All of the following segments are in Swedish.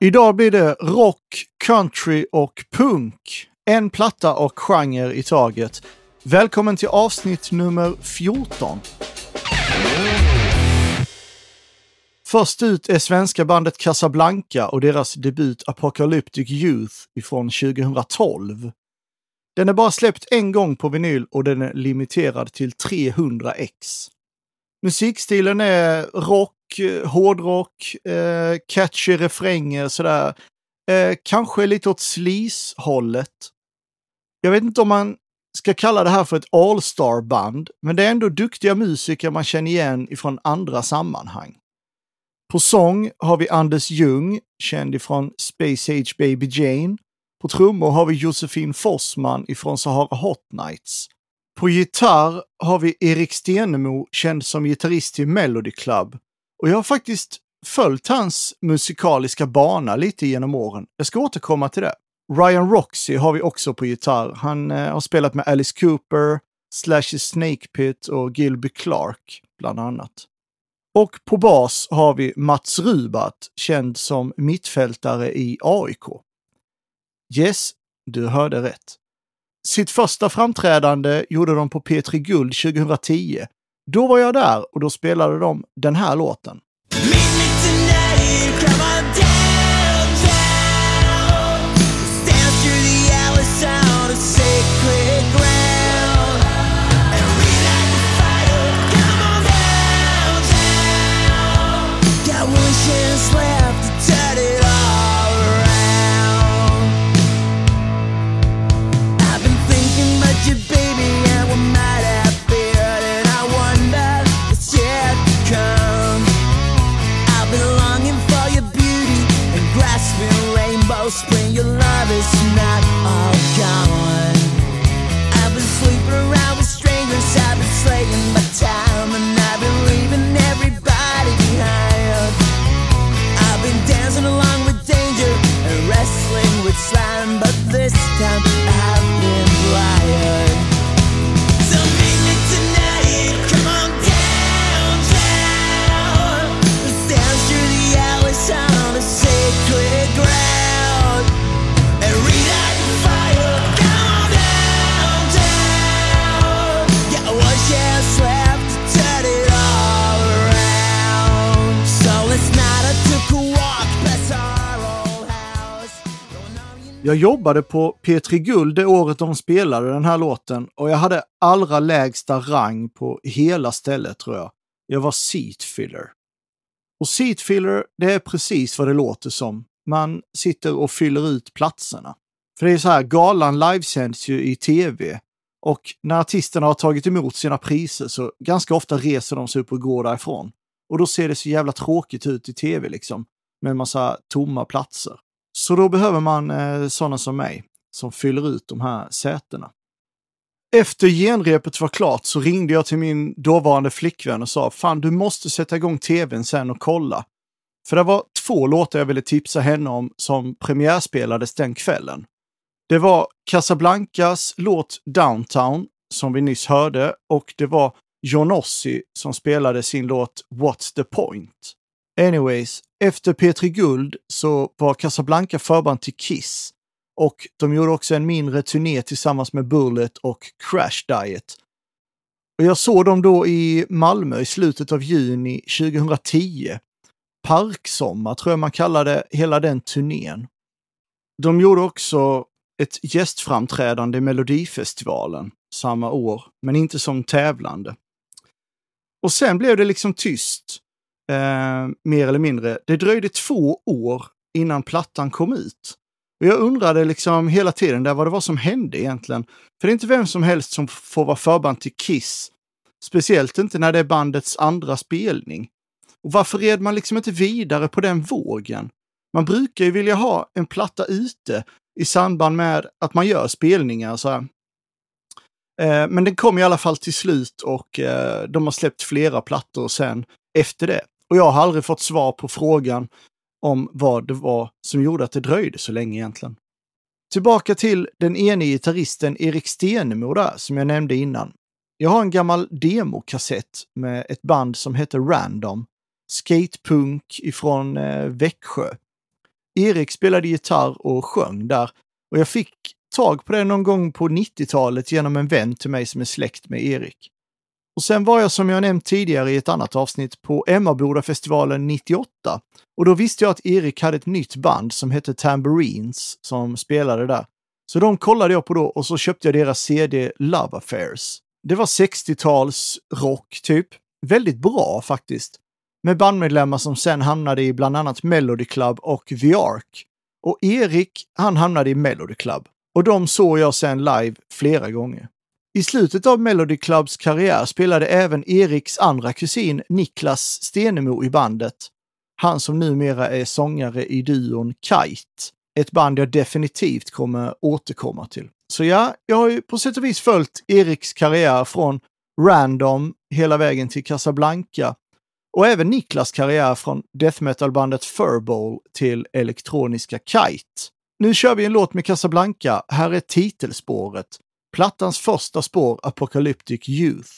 Idag blir det rock, country och punk. En platta och genre i taget. Välkommen till avsnitt nummer 14. Först ut är svenska bandet Casablanca och deras debut Apocalyptic Youth ifrån 2012. Den är bara släppt en gång på vinyl och den är limiterad till 300 ex. Musikstilen är rock, Eh, hårdrock, eh, catchy refränger sådär. Eh, kanske lite åt sleaze-hållet. Jag vet inte om man ska kalla det här för ett all-star-band, men det är ändå duktiga musiker man känner igen ifrån andra sammanhang. På sång har vi Anders Ljung, känd ifrån Space Age Baby Jane. På trummor har vi Josefin Forsman ifrån Sahara Hot Nights. På gitarr har vi Erik Stenemo, känd som gitarrist till Melody Club. Och jag har faktiskt följt hans musikaliska bana lite genom åren. Jag ska återkomma till det. Ryan Roxy har vi också på gitarr. Han eh, har spelat med Alice Cooper, Slash Snake Pit och Gilby Clark, bland annat. Och på bas har vi Mats Rubat, känd som mittfältare i AIK. Yes, du hörde rätt. Sitt första framträdande gjorde de på P3 Guld 2010. Då var jag där och då spelade de den här låten. Jag jobbade på P3 Guld det året de spelade den här låten och jag hade allra lägsta rang på hela stället tror jag. Jag var seat filler. Och seat filler, det är precis vad det låter som. Man sitter och fyller ut platserna. För det är så här, galan livesänds ju i tv. Och när artisterna har tagit emot sina priser så ganska ofta reser de sig upp och går därifrån. Och då ser det så jävla tråkigt ut i tv liksom. Med en massa tomma platser. Så då behöver man eh, sådana som mig som fyller ut de här sätena. Efter genrepet var klart så ringde jag till min dåvarande flickvän och sa fan du måste sätta igång tvn sen och kolla. För det var två låtar jag ville tipsa henne om som premiärspelades den kvällen. Det var Casablancas låt Downtown som vi nyss hörde och det var Johnossi som spelade sin låt What's the point? Anyways, efter P3 Guld så var Casablanca förband till Kiss och de gjorde också en mindre turné tillsammans med Bullet och Crash Diet. Och jag såg dem då i Malmö i slutet av juni 2010. Parksommar tror jag man kallade hela den turnén. De gjorde också ett gästframträdande i Melodifestivalen samma år, men inte som tävlande. Och sen blev det liksom tyst, eh, mer eller mindre. Det dröjde två år innan plattan kom ut. Och jag undrade liksom hela tiden där vad det var som hände egentligen. För det är inte vem som helst som får vara förband till Kiss. Speciellt inte när det är bandets andra spelning. Och varför red man liksom inte vidare på den vågen? Man brukar ju vilja ha en platta ute i samband med att man gör spelningar. Så här. Eh, men den kom i alla fall till slut och eh, de har släppt flera plattor sen efter det. Och jag har aldrig fått svar på frågan om vad det var som gjorde att det dröjde så länge egentligen. Tillbaka till den ene gitarristen Erik Stenemo där, som jag nämnde innan. Jag har en gammal demokassett med ett band som heter Random. Skatepunk ifrån eh, Växjö. Erik spelade gitarr och sjöng där. Och jag fick tag på det någon gång på 90-talet genom en vän till mig som är släkt med Erik. Och sen var jag som jag nämnt tidigare i ett annat avsnitt på Emmabodafestivalen 98. Och då visste jag att Erik hade ett nytt band som hette Tambourines som spelade där. Så de kollade jag på då och så köpte jag deras CD Love Affairs. Det var 60-tals rock typ. Väldigt bra faktiskt. Med bandmedlemmar som sen hamnade i bland annat Melody Club och The Ark. Och Erik, han hamnade i Melody Club. Och de såg jag sen live flera gånger. I slutet av Melody Clubs karriär spelade även Eriks andra kusin Niklas Stenemo i bandet. Han som numera är sångare i duon Kite. Ett band jag definitivt kommer återkomma till. Så ja, jag har ju på sätt och vis följt Eriks karriär från Random hela vägen till Casablanca och även Niklas karriär från death metal-bandet Furbowl till elektroniska Kite. Nu kör vi en låt med Casablanca. Här är titelspåret. Plattans första spår Apocalyptic Youth.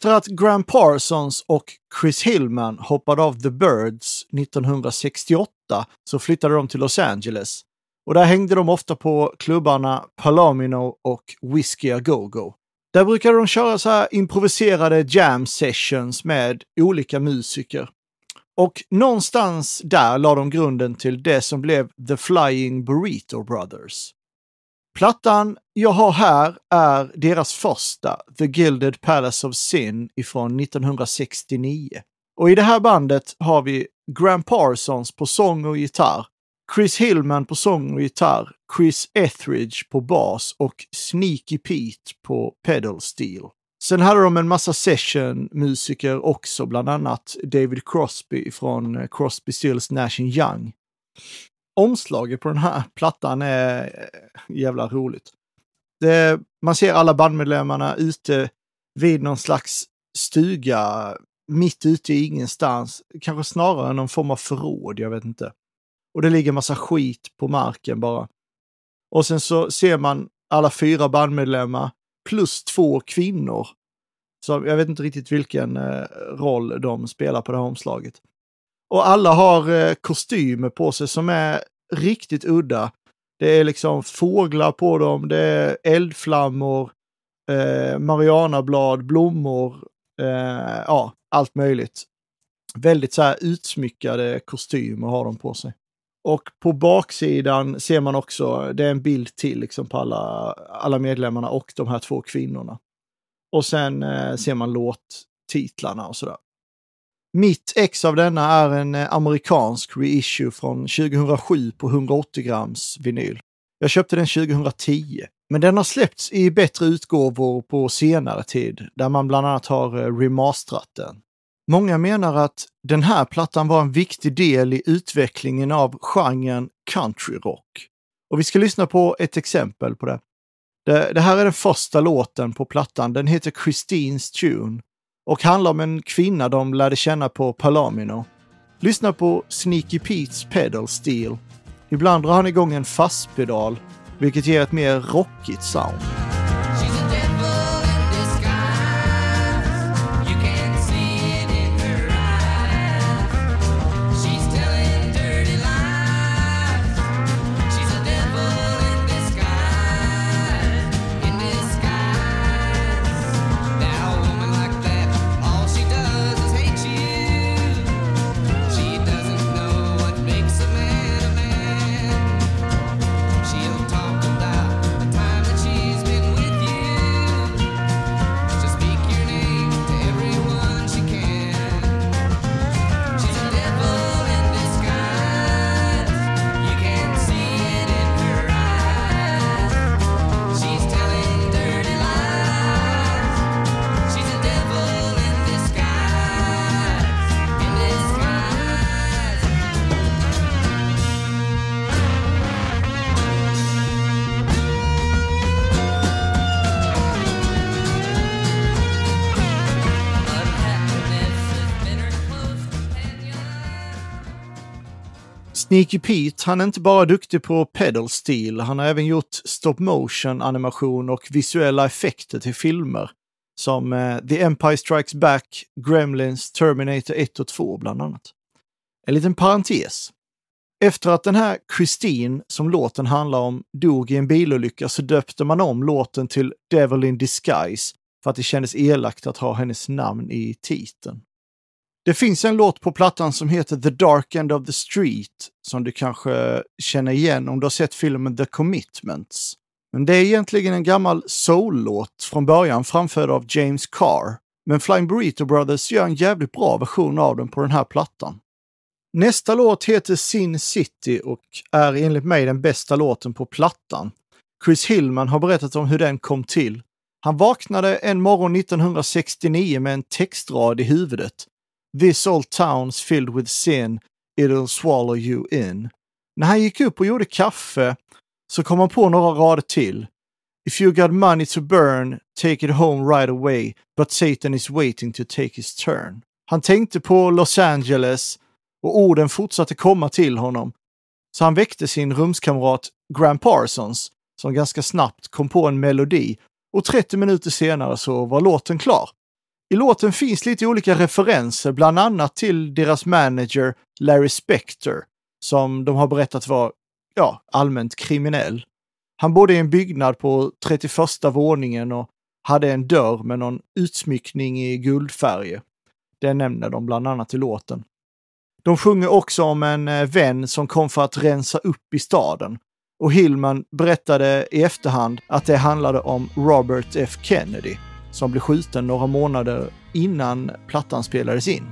Efter att Graham Parsons och Chris Hillman hoppade av The Birds 1968 så flyttade de till Los Angeles. Och där hängde de ofta på klubbarna Palomino och Whiskey A Go-Go. Där brukade de köra så här improviserade jam sessions med olika musiker. Och någonstans där la de grunden till det som blev The Flying Burrito Brothers. Plattan jag har här är deras första, The Gilded Palace of Sin ifrån 1969. Och i det här bandet har vi Graham Parsons på sång och gitarr, Chris Hillman på sång och gitarr, Chris Etheridge på bas och Sneaky Pete på pedal steel. Sen hade de en massa sessionmusiker också, bland annat David Crosby från Crosby, Stills, Nash Young. Omslaget på den här plattan är eh, jävla roligt. Det, man ser alla bandmedlemmarna ute vid någon slags stuga mitt ute i ingenstans. Kanske snarare någon form av förråd, jag vet inte. Och det ligger massa skit på marken bara. Och sen så ser man alla fyra bandmedlemmar plus två kvinnor. Så jag vet inte riktigt vilken eh, roll de spelar på det här omslaget. Och alla har eh, kostymer på sig som är riktigt udda. Det är liksom fåglar på dem, det är eldflammor, eh, marianablad, blommor, eh, ja, allt möjligt. Väldigt så här utsmyckade kostymer har de på sig. Och på baksidan ser man också, det är en bild till liksom på alla, alla medlemmarna och de här två kvinnorna. Och sen eh, ser man låttitlarna och sådär. Mitt ex av denna är en eh, amerikansk reissue från 2007 på 180 grams vinyl. Jag köpte den 2010, men den har släppts i bättre utgåvor på senare tid, där man bland annat har eh, remasterat den. Många menar att den här plattan var en viktig del i utvecklingen av genren countryrock. Och vi ska lyssna på ett exempel på det. Det, det här är den första låten på plattan. Den heter Christines Tune och handlar om en kvinna de lärde känna på Palomino. Lyssna på Sneaky Pete's Pedal Steel. Ibland drar han igång en fastpedal, vilket ger ett mer rockigt sound. Sneaky Pete, han är inte bara duktig på pedal steel, han har även gjort stop motion animation och visuella effekter till filmer. Som eh, The Empire Strikes Back, Gremlins, Terminator 1 och 2 bland annat. En liten parentes. Efter att den här Christine, som låten handlar om, dog i en bilolycka så döpte man om låten till Devil in Disguise för att det kändes elakt att ha hennes namn i titeln. Det finns en låt på plattan som heter The Dark End of the Street som du kanske känner igen om du har sett filmen The Commitments. Men det är egentligen en gammal soul-låt från början framförd av James Carr. Men Flying Burrito Brothers gör en jävligt bra version av den på den här plattan. Nästa låt heter Sin City och är enligt mig den bästa låten på plattan. Chris Hillman har berättat om hur den kom till. Han vaknade en morgon 1969 med en textrad i huvudet. This old town's filled with sin, it'll swallow you in. När han gick upp och gjorde kaffe så kom han på några rader till. If you got money to burn, take it home right away, but Satan is waiting to take his turn. Han tänkte på Los Angeles och orden fortsatte komma till honom. Så han väckte sin rumskamrat Graham Parsons som ganska snabbt kom på en melodi och 30 minuter senare så var låten klar. I låten finns lite olika referenser, bland annat till deras manager Larry Spector, som de har berättat var ja, allmänt kriminell. Han bodde i en byggnad på 31 våningen och hade en dörr med någon utsmyckning i guldfärger. Det nämner de bland annat i låten. De sjunger också om en eh, vän som kom för att rensa upp i staden. Och Hillman berättade i efterhand att det handlade om Robert F Kennedy som blev skjuten några månader innan plattan spelades in.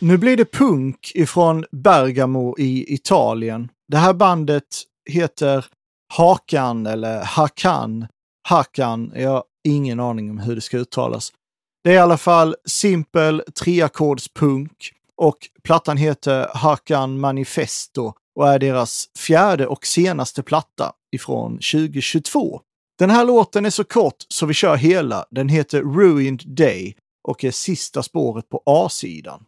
Nu blir det punk ifrån Bergamo i Italien. Det här bandet heter Hakan eller Hakan. Hakan, jag har ingen aning om hur det ska uttalas. Det är i alla fall simpel treackordspunk och plattan heter Hakan Manifesto och är deras fjärde och senaste platta ifrån 2022. Den här låten är så kort så vi kör hela. Den heter Ruined Day och är sista spåret på A-sidan.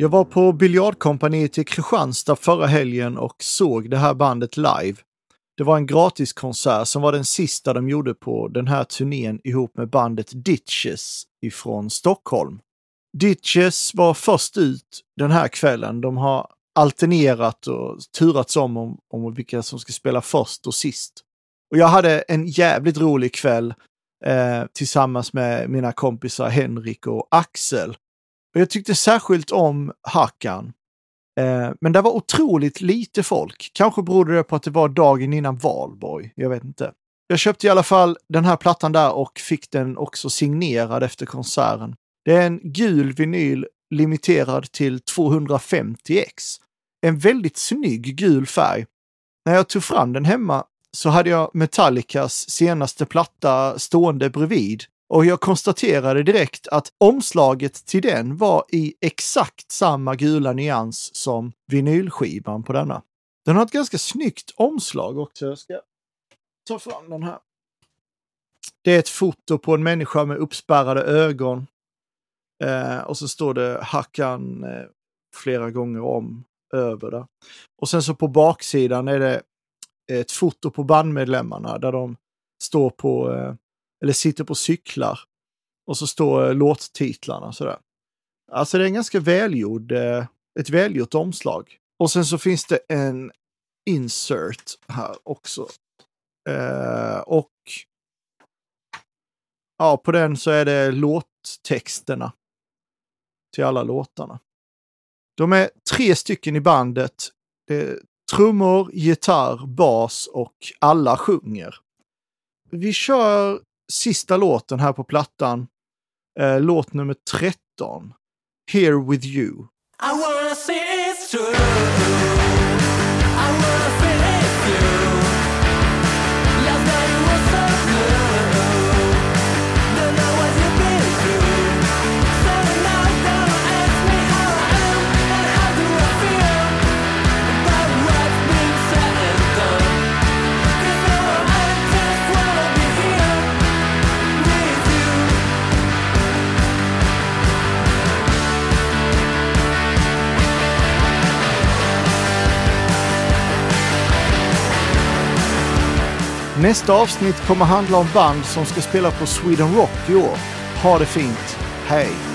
Jag var på biljardkompaniet i Kristianstad förra helgen och såg det här bandet live. Det var en gratiskonsert som var den sista de gjorde på den här turnén ihop med bandet Ditches ifrån Stockholm. Ditches var först ut den här kvällen. De har alternerat och turats om, om om vilka som ska spela först och sist. Och jag hade en jävligt rolig kväll eh, tillsammans med mina kompisar Henrik och Axel. Och jag tyckte särskilt om Hakan. Eh, men det var otroligt lite folk. Kanske berodde det på att det var dagen innan valborg. Jag vet inte. Jag köpte i alla fall den här plattan där och fick den också signerad efter konserten. Det är en gul vinyl limiterad till 250x. En väldigt snygg gul färg. När jag tog fram den hemma så hade jag Metallicas senaste platta stående bredvid och jag konstaterade direkt att omslaget till den var i exakt samma gula nyans som vinylskivan på denna. Den har ett ganska snyggt omslag också. Jag ska ta fram den här. Det är ett foto på en människa med uppspärrade ögon. Eh, och så står det Hackan eh, flera gånger om över det. Och sen så på baksidan är det ett foto på bandmedlemmarna där de står på eh, eller sitter på cyklar. Och så står eh, låttitlarna sådär. Alltså det är en ganska välgjord, eh, ett välgjort omslag. Och sen så finns det en insert här också. Eh, och ja, på den så är det låttexterna till alla låtarna. De är tre stycken i bandet. Det är trummor, gitarr, bas och alla sjunger. Vi kör sista låten här på plattan. Eh, låt nummer 13. Here with you. I wanna see it's true. Nästa avsnitt kommer handla om band som ska spela på Sweden Rock i år. Ha det fint. Hej!